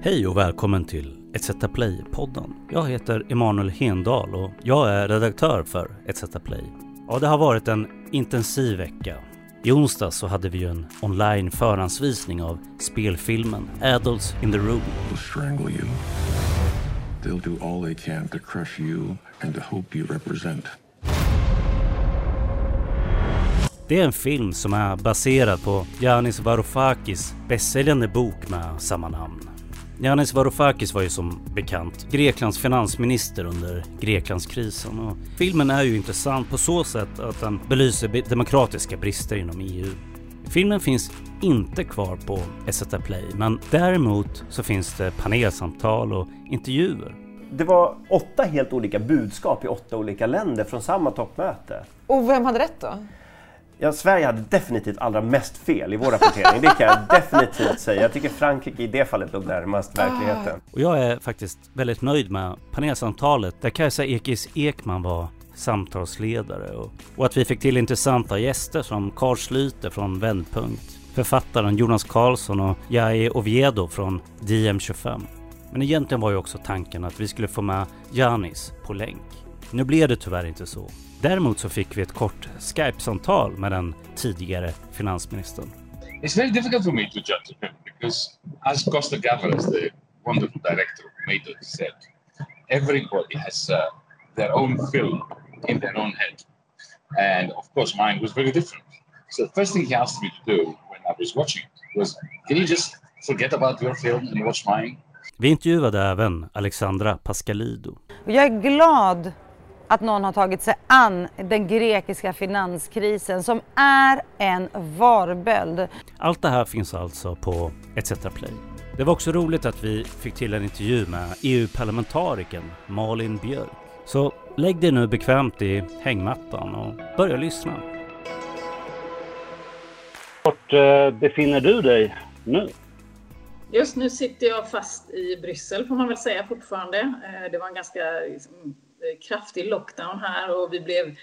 Hej och välkommen till ETC Play-podden. Jag heter Emanuel Hendal och jag är redaktör för ETC Play. Ja, det har varit en intensiv vecka. I onsdags så hade vi ju en online förhandsvisning av spelfilmen Adults in the Room. strangle you. They'll do all they can to crush you and the hope you represent. Det är en film som är baserad på Yanis Varoufakis bästsäljande bok med samma namn. Yanis Varoufakis var ju som bekant Greklands finansminister under Greklandskrisen och filmen är ju intressant på så sätt att den belyser be- demokratiska brister inom EU. Filmen finns inte kvar på SVT Play men däremot så finns det panelsamtal och intervjuer. Det var åtta helt olika budskap i åtta olika länder från samma toppmöte. Och vem hade rätt då? Ja, Sverige hade definitivt allra mest fel i vår rapportering, det kan jag definitivt säga. Jag tycker Frankrike i det fallet låg närmast verkligheten. Och jag är faktiskt väldigt nöjd med panelsamtalet där Kajsa Ekis Ekman var samtalsledare och, och att vi fick till intressanta gäster som Carl Schlüter från Vändpunkt, författaren Jonas Karlsson och Jai Oviedo från DM25. Men egentligen var ju också tanken att vi skulle få med Janis på länk. Nu blev det tyvärr inte så. Däremot så fick vi ett kort Skype-samtal med den tidigare finansministern. It's very difficult for me to judge him because, as Costa Gavras, the wonderful director of Madoc, said, everybody has uh, their own film in their own head. And of course, mine was very different. So the first thing he asked me to do when I was watching it was, can you just forget about your film and watch mine? Vi intervjuade även Alexandra Pascalido. Jag är glad att någon har tagit sig an den grekiska finanskrisen som är en varböld. Allt det här finns alltså på ETC Play. Det var också roligt att vi fick till en intervju med EU-parlamentarikern Malin Björk. Så lägg dig nu bekvämt i hängmattan och börja lyssna. Vart eh, befinner du dig nu? Just nu sitter jag fast i Bryssel får man väl säga fortfarande. Eh, Det var en ganska liksom, kraftig lockdown här och vi blev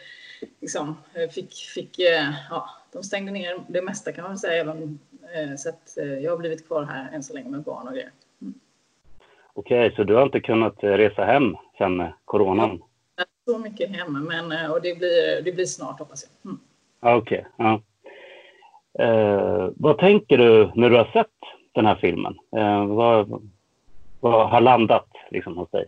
liksom, eh, fick, fick, eh, ja, de stängde ner det mesta kan man säga. Även, eh, så att jag har blivit kvar här än så länge med barn och grejer. Okej, så du har inte kunnat resa hem sen coronan? Är så mycket hemma men, och det blir, det blir snart hoppas jag. Mm. Ja, Okej, ja. Eh, vad tänker du när du har sett den här filmen? Eh, vad, vad har landat liksom hos dig?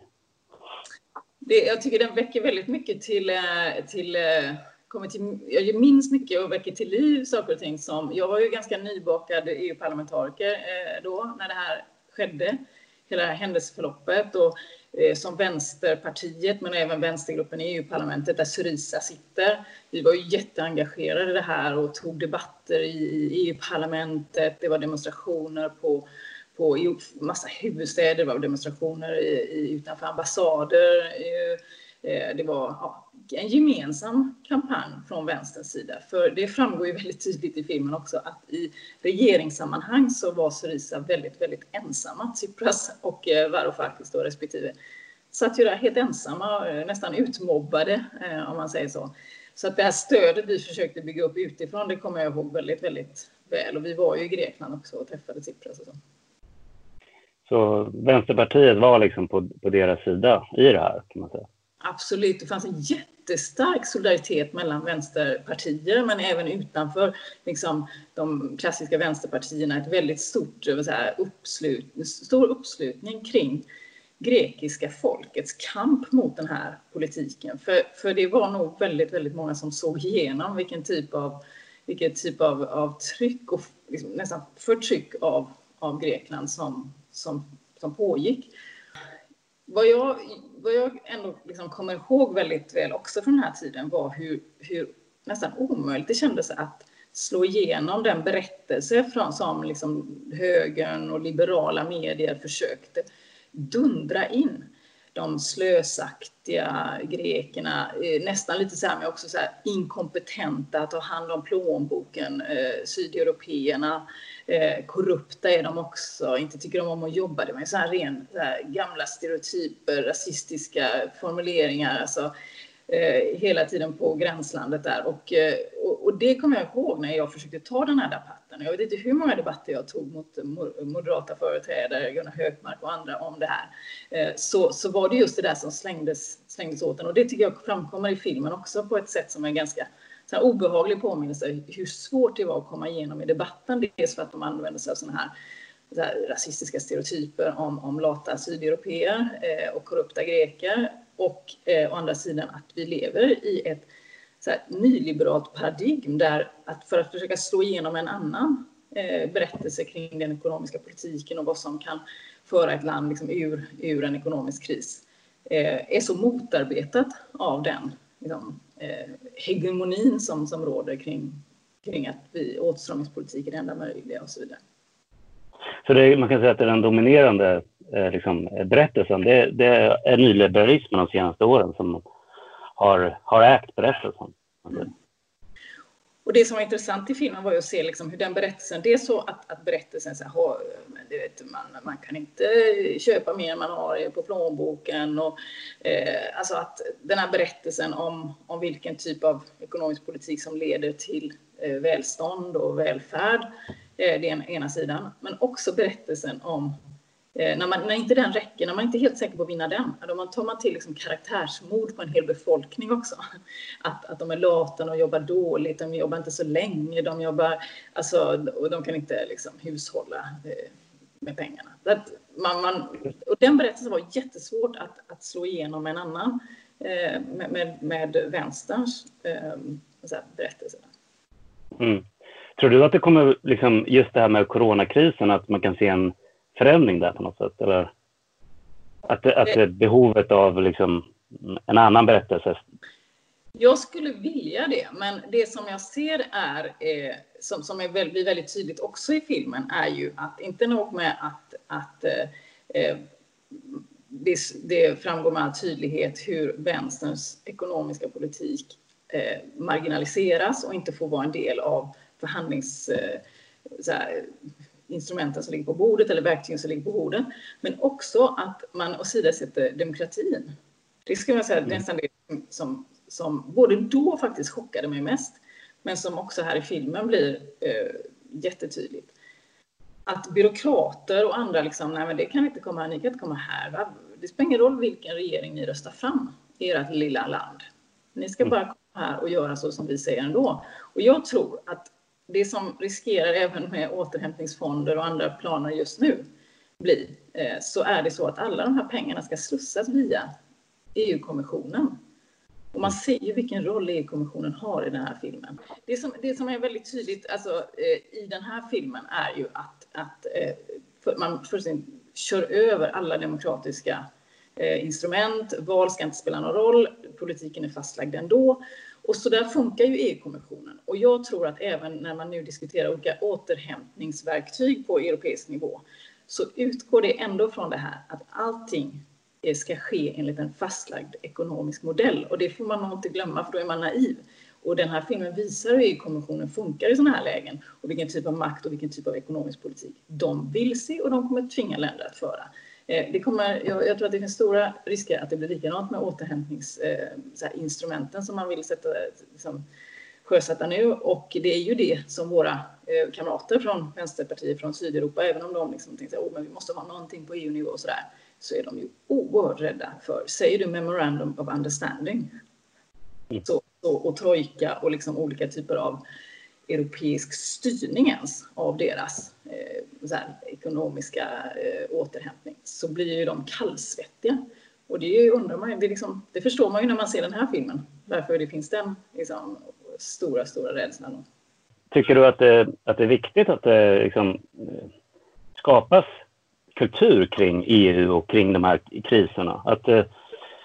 Det, jag tycker den väcker väldigt mycket till, eh, till, eh, kommer till, jag minns mycket och väcker till liv saker och ting som, jag var ju ganska nybakad EU-parlamentariker eh, då när det här skedde, hela det här händelseförloppet och som Vänsterpartiet men även vänstergruppen i EU-parlamentet där Syriza sitter. Vi var ju jätteengagerade i det här och tog debatter i EU-parlamentet, det var demonstrationer på på i massa huvudstäder, det var demonstrationer i, i, utanför ambassader. Eh, eh, det var ja, en gemensam kampanj från vänsterns sida. För det framgår ju väldigt tydligt i filmen också att i regeringssammanhang så var Syriza väldigt, väldigt ensamma. Tsipras och eh, Varoufakis då respektive satt ju där helt ensamma, nästan utmobbade om man säger så. Så att det här stödet vi försökte bygga upp utifrån, det kommer jag ihåg väldigt, väldigt väl. Och vi var ju i Grekland också och träffade Tsipras och så. Så Vänsterpartiet var liksom på, på deras sida i det här kan man säga? Absolut, det fanns en jättestark solidaritet mellan vänsterpartier men även utanför liksom, de klassiska vänsterpartierna. Ett väldigt stort vad uppslut, stor uppslutning kring grekiska folkets kamp mot den här politiken. För, för det var nog väldigt, väldigt många som såg igenom vilken typ av, vilken typ av, av tryck och liksom, nästan förtryck av, av Grekland som, som, som pågick. Vad jag, vad jag ändå liksom kommer ihåg väldigt väl också från den här tiden var hur, hur nästan omöjligt det kändes att slå igenom den berättelse från, som liksom högern och liberala medier försökte dundra in. De slösaktiga grekerna, eh, nästan lite så här med också så här inkompetenta att ta hand om plånboken, eh, sydeuropeerna, eh, korrupta är de också, inte tycker de om att jobba. Det var ju så här ren, så här gamla stereotyper, rasistiska formuleringar. Alltså, eh, hela tiden på gränslandet där. Och, eh, och, och, det kommer jag ihåg när jag försökte ta den här debatten. Jag vet inte hur många debatter jag tog mot moderata företrädare, Gunnar Hökmark och andra om det här. Eh, så, så var det just det där som slängdes, slängdes åt en. Och det tycker jag framkommer i filmen också på ett sätt som är ganska så obehaglig påminnelse hur svårt det var att komma igenom i debatten. Dels för att de använder sig av sådana här här, rasistiska stereotyper om, om lata sydeuropeer eh, och korrupta greker och eh, å andra sidan att vi lever i ett så här, nyliberalt paradigm där att för att försöka slå igenom en annan eh, berättelse kring den ekonomiska politiken och vad som kan föra ett land liksom, ur, ur en ekonomisk kris eh, är så motarbetat av den liksom, hegemonin som, som råder kring, kring att vi, åtstramningspolitik är det enda möjliga och så vidare. Så det, man kan säga att det är den dominerande eh, liksom, berättelsen. Det, det är nyliberalismen de senaste åren som har, har ägt berättelsen. Mm. Och det som var intressant i filmen var ju att se liksom hur den berättelsen, det är så att, att berättelsen så här, du vet, man, man kan inte köpa mer än man har på plånboken och eh, alltså att den här berättelsen om, om vilken typ av ekonomisk politik som leder till eh, välstånd och välfärd Eh, det är den ena sidan. Men också berättelsen om Eh, när, man, när inte den räcker, när man inte är helt säker på att vinna den, då tar man till liksom karaktärsmord på en hel befolkning också. Att, att de är lata, de jobbar dåligt, de jobbar inte så länge, de jobbar, alltså, och de kan inte liksom hushålla eh, med pengarna. Att man, man, och den berättelsen var jättesvårt att, att slå igenom en annan eh, med, med, med vänsterns berättelse. Mm. Tror du att det kommer, liksom, just det här med coronakrisen, att man kan se en förändring där på något sätt? Eller att, att det behovet av liksom, en annan berättelse? Jag skulle vilja det, men det som jag ser är, eh, som, som är väldigt, blir väldigt tydligt också i filmen, är ju att inte nog med att, att eh, eh det, det, framgår med all tydlighet hur vänsterns ekonomiska politik eh, marginaliseras och inte får vara en del av förhandlingsinstrumenten som ligger på bordet eller verktygen som ligger på bordet. Men också att man åsidosätter demokratin. Det ska man säga mm. nästan det som, som både då faktiskt chockade mig mest, men som också här i filmen blir eh, jättetydligt. Att byråkrater och andra liksom, nej men det kan inte komma, ni kan inte komma här. Det spelar ingen roll vilken regering ni röstar fram i ert lilla land. Ni ska mm. bara komma här och göra så som vi säger ändå. Och jag tror att det som riskerar även med återhämtningsfonder och andra planer just nu bli, eh, så är det så att alla de här pengarna ska slussas via EU-kommissionen. Och man ser ju vilken roll EU-kommissionen har i den här filmen. Det som, det som är väldigt tydligt alltså, eh, i den här filmen är ju att, att eh, för, man fullständigt kör över alla demokratiska instrument. Val ska inte spela någon roll. Politiken är fastlagd ändå. Och så där funkar ju EU-kommissionen. Och jag tror att även när man nu diskuterar olika återhämtningsverktyg på europeisk nivå så utgår det ändå från det här att allting eh, ska ske enligt en fastlagd ekonomisk modell. Och det får man nog inte glömma för då är man naiv. Och den här filmen visar hur EU-kommissionen funkar i sådana här lägen och vilken typ av makt och vilken typ av ekonomisk politik de vill se och de kommer tvinga länder att föra. Eh, det kommer, jag, jag, tror att det finns stora risker att det blir likadant med återhämtningsinstrumenten eh, som man vill sätta, liksom, sjösätta nu. Och det är ju det som våra eh, kamrater från Vänsterpartiet från Sydeuropa, även om de liksom tänker att oh, vi måste ha någonting på EU-nivå och sådär, så är de ju oerhört rädda för, säger du memorandum of understanding, mm. så, så, och trojka och liksom olika typer av europeisk styrning ens av deras eh, här, ekonomiska eh, återhämtning så blir ju de kallsvettiga. Och det undrar man det, liksom, det förstår man ju när man ser den här filmen, varför det finns den liksom, stora, stora rädslan. Tycker du att det, att det är viktigt att det liksom, eh, skapas kultur kring EU och kring de här kriserna? Att eh,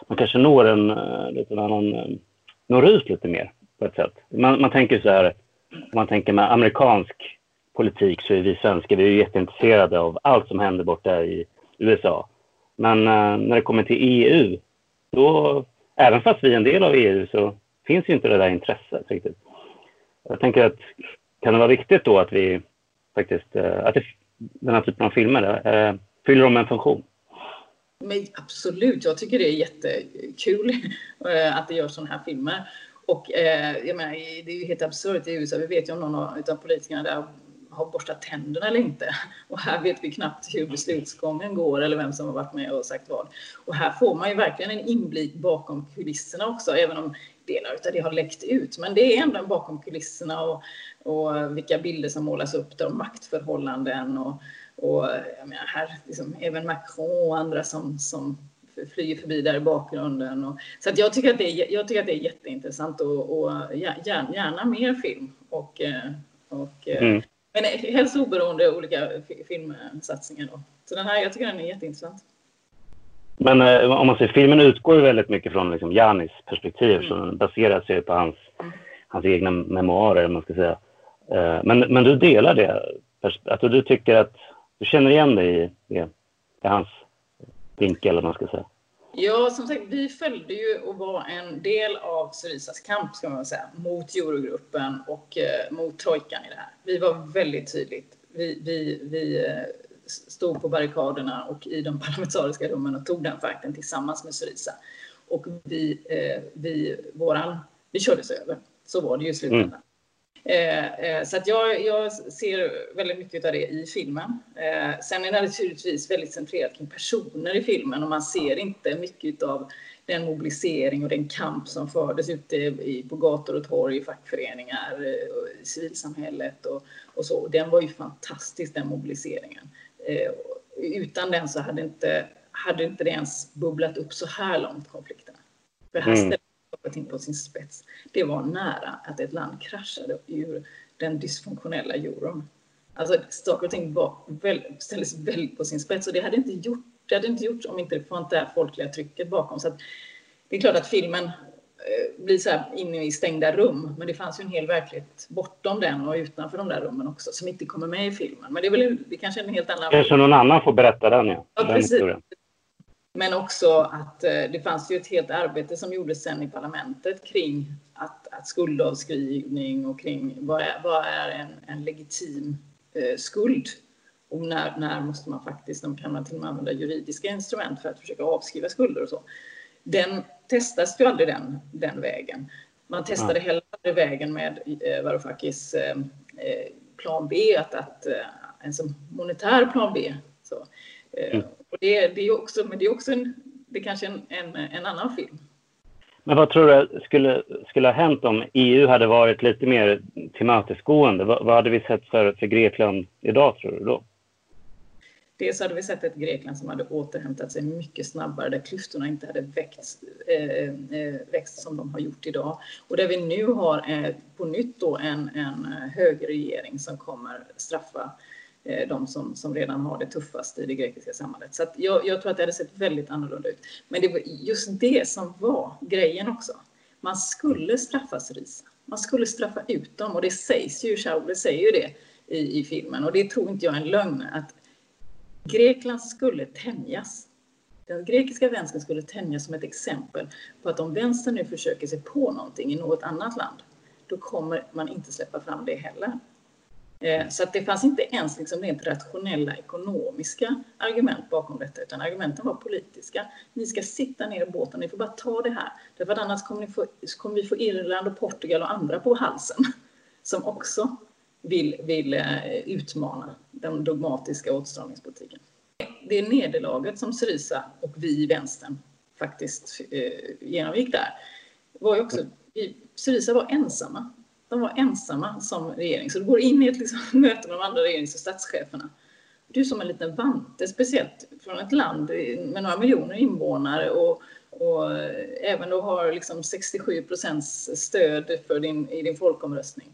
man kanske når en eh, lite annan, når ut lite mer på ett sätt. Man, man tänker så här, om man tänker med amerikansk politik så är vi svenskar vi är jätteintresserade av allt som händer borta i USA. Men eh, när det kommer till EU, då, även fast vi är en del av EU så finns ju inte det där intresset riktigt. Jag tänker att kan det vara viktigt då att vi faktiskt, eh, att det, den här typen av filmer eh, fyller de en funktion? Men absolut, jag tycker det är jättekul eh, att det görs sådana här filmer. Och eh, jag menar, det är ju helt absurt i USA. Vi vet ju om någon av politikerna där har borstat tänderna eller inte. Och här vet vi knappt hur beslutsgången går eller vem som har varit med och sagt vad. Och här får man ju verkligen en inblick bakom kulisserna också, även om delar av det har läckt ut. Men det är ändå bakom kulisserna och, och vilka bilder som målas upp där, maktförhållanden och, och jag menar, här, liksom, även Macron och andra som, som flyger förbi där i bakgrunden. Och, så att jag, tycker att det är, jag tycker att det är jätteintressant och, och gärna, gärna mer film. Och, eh, och, eh, mm. Men helst oberoende olika filmsatsningar. Då. Så den här, jag tycker den är jätteintressant. Men eh, om man säger filmen utgår ju väldigt mycket från liksom, Janis perspektiv, mm. så den baserar sig på hans, mm. hans egna memoarer, man ska säga. Eh, men, men du delar det? Att du tycker att du känner igen dig i, i, i hans vinkel, eller man ska säga? Ja, som sagt, vi följde ju och var en del av Syrizas kamp, ska man säga, mot Eurogruppen och eh, mot trojkan i det här. Vi var väldigt tydligt. Vi, vi, vi eh, stod på barrikaderna och i de parlamentariska rummen och tog den fakten tillsammans med Syriza. Och vi, eh, vi, våran, vi kördes över. Så var det ju i slutändan. Mm. Eh, eh, så att jag, jag, ser väldigt mycket av det i filmen. Eh, sen är det naturligtvis väldigt centrerat kring personer i filmen och man ser inte mycket av den mobilisering och den kamp som fördes ute på gator och torg, i fackföreningar, i civilsamhället och, och så. Den var ju fantastisk den mobiliseringen. Utan den så hade inte, hade inte det ens bubblat upp så här långt konflikterna. För här mm saker på sin spets. Det var nära att ett land kraschade ur den dysfunktionella euron. Alltså saker och ting var väl, ställdes väldigt på sin spets och det hade inte gjort det hade inte gjorts om inte det fanns det här folkliga trycket bakom. Så att, det är klart att filmen eh, blir så här inne i stängda rum, men det fanns ju en hel verklighet bortom den och utanför de där rummen också som inte kommer med i filmen. Men det är väl det är kanske en helt annan... Kanske någon annan får berätta den, ja. ja den precis. Historien. Men också att eh, det fanns ju ett helt arbete som gjordes sen i parlamentet kring att, att skuldavskrivning och kring vad är, vad är en, en legitim eh, skuld och när, när måste man faktiskt, de kan man till och med använda juridiska instrument för att försöka avskriva skulder och så. Den testas ju aldrig den, den vägen. Man testade ja. heller aldrig vägen med eh, Varoufakis eh, eh, plan B, att, att, eh, en som monetär plan B. Så, mm. Och det, det är också, men det är också en, det är kanske en, en, en annan film. Men vad tror du skulle, skulle ha hänt om EU hade varit lite mer tillmötesgående? Vad, vad hade vi sett för, för Grekland idag, tror du då? Dels hade vi sett ett Grekland som hade återhämtat sig mycket snabbare, där klyftorna inte hade växt, eh, eh växt som de har gjort idag. Och där vi nu har eh, på nytt då en, en högerregering som kommer straffa Eh, Eh, de som, som redan har det tuffast i det grekiska samhället. Så jag, jag, tror att det hade sett väldigt annorlunda ut. Men det var just det som var grejen också. Man skulle straffa Syriza. Man skulle straffa ut dem och det sägs ju, Schauble säger ju det i, i filmen och det tror inte jag är en lögn att Grekland skulle tämjas. Den grekiska vänstern skulle tämjas som ett exempel på att om vänstern nu försöker sig på någonting i något annat land, då kommer man inte släppa fram det heller. Eh, så att det fanns inte ens liksom rent rationella ekonomiska argument bakom detta, utan argumenten var politiska. Ni ska sitta ner i båten, ni får bara ta det här. Därför att annars kommer, ni få, kommer vi få Irland och Portugal och andra på halsen som också vill, vill eh, utmana den dogmatiska åtstramningspolitiken. Det nederlaget som Syriza och vi i vänstern faktiskt eh, genomgick där var ju också, Syriza var ensamma de var ensamma som regering. Så du går in i ett liksom, möte med de andra regerings och statscheferna. Du är som en liten vante, speciellt från ett land med några miljoner invånare och, och även då har liksom 67 procents stöd för din, i din folkomröstning.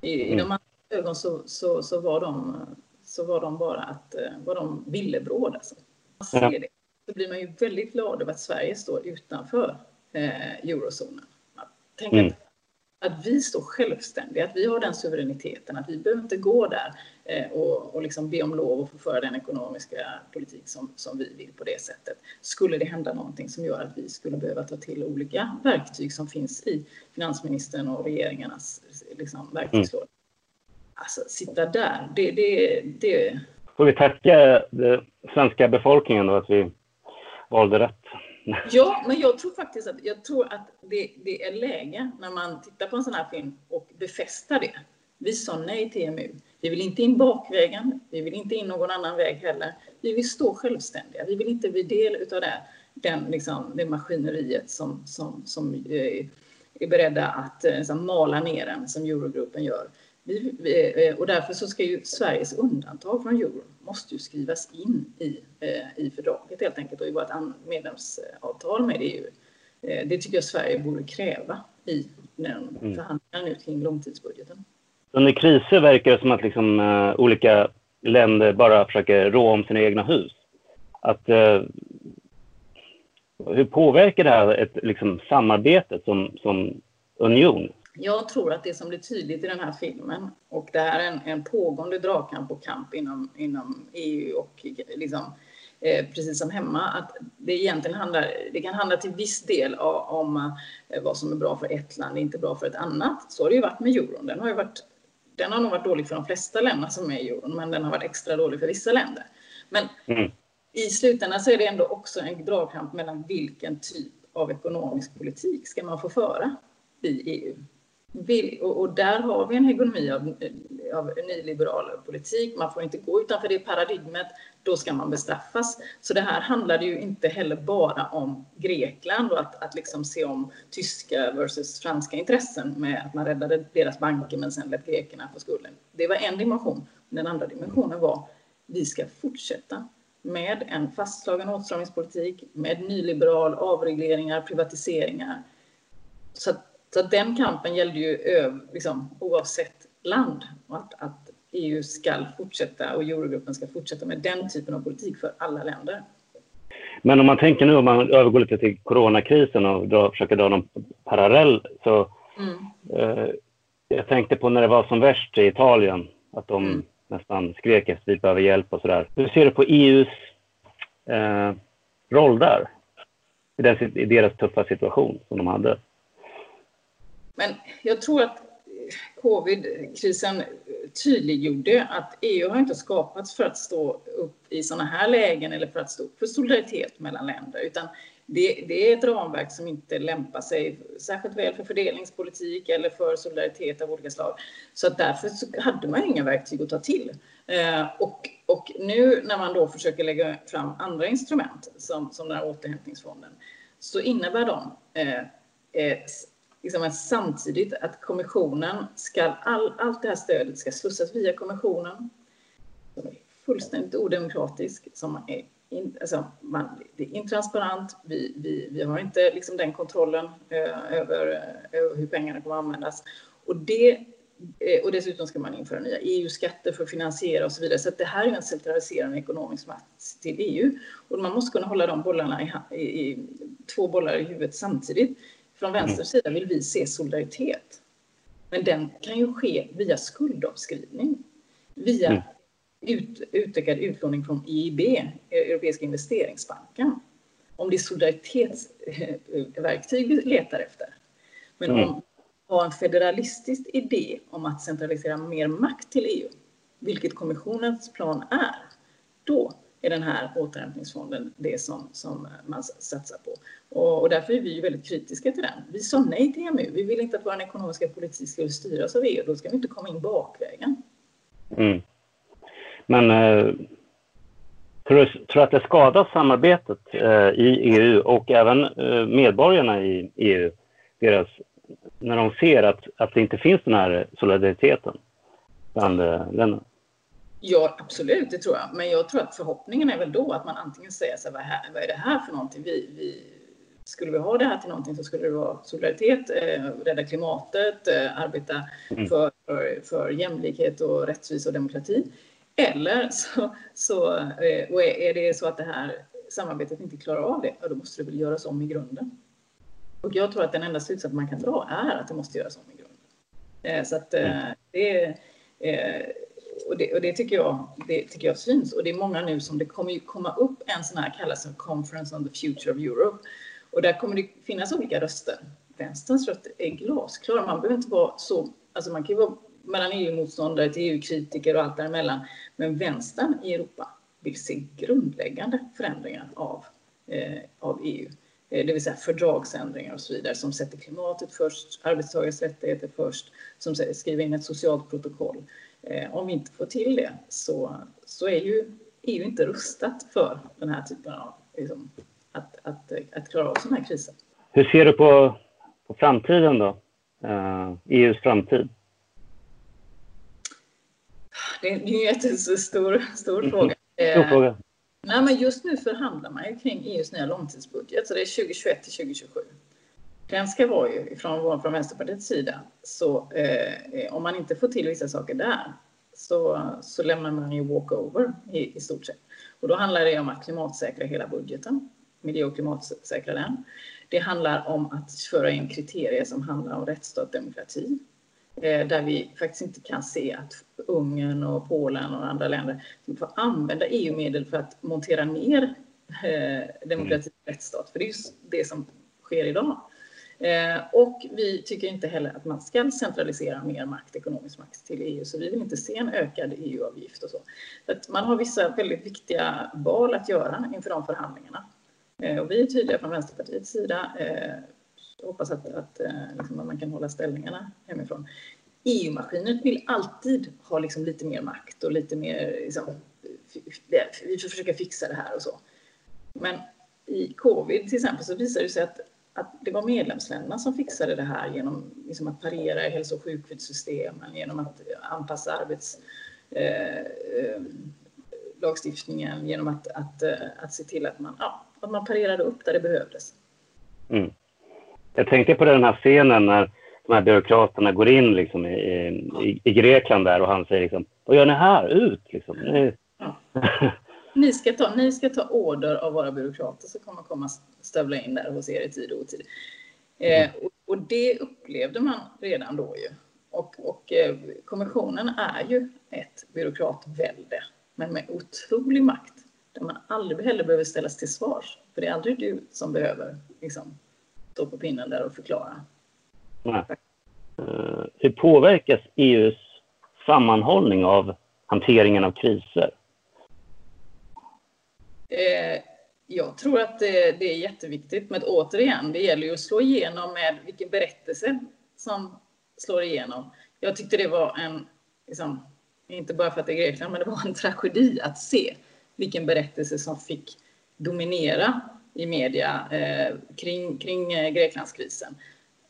I, mm. i de andra ögon så, så, så, var de, så var de bara att, var de villebråd. Alltså. Man ser det. Så blir man ju väldigt glad över att Sverige står utanför eh, eurozonen. Tänk mm. att att vi står självständiga, att vi har den suveräniteten, att vi behöver inte gå där eh, och, och liksom be om lov att få föra den ekonomiska politik som, som vi vill på det sättet. Skulle det hända någonting som gör att vi skulle behöva ta till olika verktyg som finns i finansministern och regeringarnas liksom, verktygslåda. Mm. Alltså, sitta där, det, det, det... Får vi tacka den svenska befolkningen då att vi valde rätt. Ja, men jag tror faktiskt att, jag tror att det, det är läge när man tittar på en sån här film och befästar det. Vi sa nej till EMU. Vi vill inte in bakvägen. Vi vill inte in någon annan väg heller. Vi vill stå självständiga. Vi vill inte bli del av det, den, liksom, det maskineriet som, som, som eh, är beredda att eh, liksom, mala ner den som Eurogruppen gör. Vi, vi, eh, och därför så ska ju Sveriges undantag från euron måste ju skrivas in i, i fördraget helt enkelt och i vårt medlemsavtal med EU. Det tycker jag Sverige borde kräva i den mm. förhandlingarna nu kring långtidsbudgeten. Under kriser verkar det som att liksom, uh, olika länder bara försöker rå om sina egna hus. Att, uh, hur påverkar det här ett liksom, samarbete som, som union? Jag tror att det som blir tydligt i den här filmen, och det här är en, en pågående dragkamp och kamp inom, inom EU och liksom, eh, precis som hemma, att det egentligen handlar, det kan handla till viss del om, om eh, vad som är bra för ett land, inte bra för ett annat. Så har det ju varit med euron. Den har ju varit den har nog varit dålig för de flesta länder som är i euron, men den har varit extra dålig för vissa länder. Men mm. i slutändan så är det ändå också en dragkamp mellan vilken typ av ekonomisk politik ska man få föra i EU? Och där har vi en hegemoni av, av nyliberal politik. Man får inte gå utanför det paradigmet, då ska man bestraffas. Så det här handlade ju inte heller bara om Grekland och att, att liksom se om tyska versus franska intressen med att man räddade deras banker men sen lät grekerna få skulden. Det var en dimension. Den andra dimensionen var vi ska fortsätta med en fastslagen åtstramningspolitik, med nyliberal avregleringar, privatiseringar. Så att den kampen gällde ju liksom, oavsett land och att, att EU ska fortsätta och Eurogruppen ska fortsätta med den typen av politik för alla länder. Men om man tänker nu, om man övergår lite till coronakrisen och dra, försöker dra någon parallell, så mm. eh, jag tänkte på när det var som värst i Italien, att de mm. nästan skrek efter vi behöver hjälp och sådär. Hur ser du på EUs eh, roll där? I, den, I deras tuffa situation som de hade? Men jag tror att eh, covid-krisen tydliggjorde att EU har inte skapats för att stå upp i sådana här lägen eller för att stå upp för solidaritet mellan länder, utan det, det, är ett ramverk som inte lämpar sig särskilt väl för fördelningspolitik eller för solidaritet av olika slag. Så att därför så hade man inga verktyg att ta till. Eh, och, och nu när man då försöker lägga fram andra instrument som, som den här återhämtningsfonden så innebär de eh, eh, liksom att samtidigt att kommissionen ska, all, allt det här stödet ska slussas via kommissionen, som är fullständigt odemokratisk, som är in, alltså man, det är intransparent, vi, vi, vi har inte liksom den kontrollen eh, över, eh, över hur pengarna kommer att användas. Och, det, eh, och dessutom ska man införa nya EU-skatter för att finansiera och så vidare. Så det här är en centraliserande ekonomisk makt till EU. Och man måste kunna hålla de bollarna i, i, i två bollar i huvudet samtidigt. Från vänsterns sida vill vi se solidaritet. Men den kan ju ske via skuldavskrivning, via mm. ut, utökad utlåning från EIB, Europeiska investeringsbanken. Om det är solidaritetsverktyg vi letar efter. Men mm. om har en federalistisk idé om att centralisera mer makt till EU, vilket kommissionens plan är, då är den här återhämtningsfonden det som, som man satsar på. Och, och därför är vi ju väldigt kritiska till den. Vi sa nej till EMU. Vi vill inte att vår ekonomiska politik skulle styras av EU. Då ska vi inte komma in bakvägen. Mm. Men eh, tror du tror att det skadar samarbetet eh, i EU och även eh, medborgarna i EU deras, när de ser att, att det inte finns den här solidariteten bland eh, länderna? Ja, absolut, det tror jag. Men jag tror att förhoppningen är väl då att man antingen säger så här, vad, här, vad är det här för någonting? Vi, vi, skulle vi ha det här till någonting så skulle det vara solidaritet, eh, rädda klimatet, eh, arbeta mm. för, för, för, jämlikhet och rättvisa och demokrati. Eller så, så eh, och är det så att det här samarbetet inte klarar av det, ja, då måste det väl göras om i grunden. Och jag tror att den enda slutsats man kan dra är att det måste göras om i grunden. Eh, så att eh, mm. det är eh, och det, och det, tycker jag, det tycker jag syns. Och det är många nu som det kommer ju komma upp en sån här kallas som Conference on the Future of Europe. Och där kommer det finnas olika röster. Vänsterns röst är glasklar. Man behöver inte vara så, alltså man kan ju vara mellan EU-motståndare till EU-kritiker och allt däremellan. Men vänstern i Europa vill se grundläggande förändringar av eh, av EU. Eh, det vill säga fördragsändringar och så vidare som sätter klimatet först, arbetstagares rättigheter först, som skriver in ett socialt protokoll. Eh, om vi inte får till det så, så är ju EU inte rustat för den här typen av, liksom, att, att, att klara av sådana här kriser. Hur ser du på, på framtiden då? Uh, EUs framtid? Det är en jättestor stor fråga. Stor fråga. Nej, men just nu förhandlar man ju kring EUs nya långtidsbudget, så det är 2021 till 2027. Den ska vara ju från, från Vänsterpartiets sida, så eh, om man inte får till vissa saker där så, så lämnar man ju walkover i, i stort sett. Och då handlar det om att klimatsäkra hela budgeten, miljö och klimatsäkra den. Det handlar om att föra in kriterier som handlar om rättsstat och demokrati. Eh, där vi faktiskt inte kan se att Ungern och Polen och andra länder får använda EU-medel för att montera ner eh, demokrati och rättsstat. För det är just det som sker idag. Eh, och vi tycker inte heller att man ska centralisera mer makt, ekonomisk makt till EU, så vi vill inte se en ökad EU-avgift och så. så att man har vissa väldigt viktiga val att göra inför de förhandlingarna. Eh, och vi är tydliga från Vänsterpartiets sida eh, hoppas att, att, liksom, att man kan hålla ställningarna hemifrån. EU-maskinen vill alltid ha liksom lite mer makt och lite mer, liksom, vi får försöka fixa det här och så. Men i covid till exempel så visar det sig att, att det var medlemsländerna som fixade det här genom liksom, att parera i hälso och sjukvårdssystemen, genom att anpassa arbets eh, eh genom att, att, eh, att se till att man, ja, att man parerade upp där det behövdes. Mm. Jag tänkte på den här scenen när de här byråkraterna går in liksom i, i, i Grekland där och han säger liksom, vad gör ni här? Ut liksom. Ni... Ja. ni, ska ta, ni ska ta order av våra byråkrater så kommer komma stövla in där hos er i tid och otid. Eh, och, och, det upplevde man redan då ju. Och, och eh, kommissionen är ju ett byråkratvälde, men med otrolig makt där man aldrig heller behöver ställas till svars. För det är aldrig du som behöver liksom, stå på pinnen där och förklara. Nej. Uh, hur påverkas EUs sammanhållning av hanteringen av kriser? Eh, jag tror att det, det, är jätteviktigt, men återigen, det gäller ju att slå igenom med vilken berättelse som slår igenom. Jag tyckte det var en, liksom, inte bara för att det är Grekland, men det var en tragedi att se vilken berättelse som fick dominera i media eh, kring, kring eh, Greklandskrisen.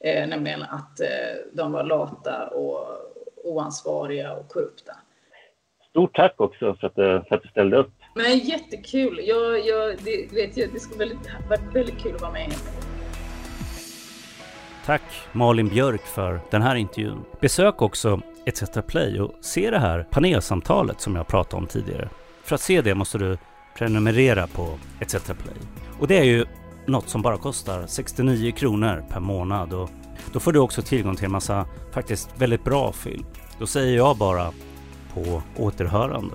Eh, nämligen att eh, de var lata och oansvariga och korrupta. Stort tack också för att, eh, för att du ställde upp. Men jättekul. Jag, jag, det, vet jag, det skulle väldigt, varit väldigt kul att vara med. Tack Malin Björk för den här intervjun. Besök också ETC Play och se det här panelsamtalet som jag pratade om tidigare. För att se det måste du prenumerera på ETC Play. Och det är ju något som bara kostar 69 kronor per månad och då får du också tillgång till en massa faktiskt väldigt bra film. Då säger jag bara på återhörande.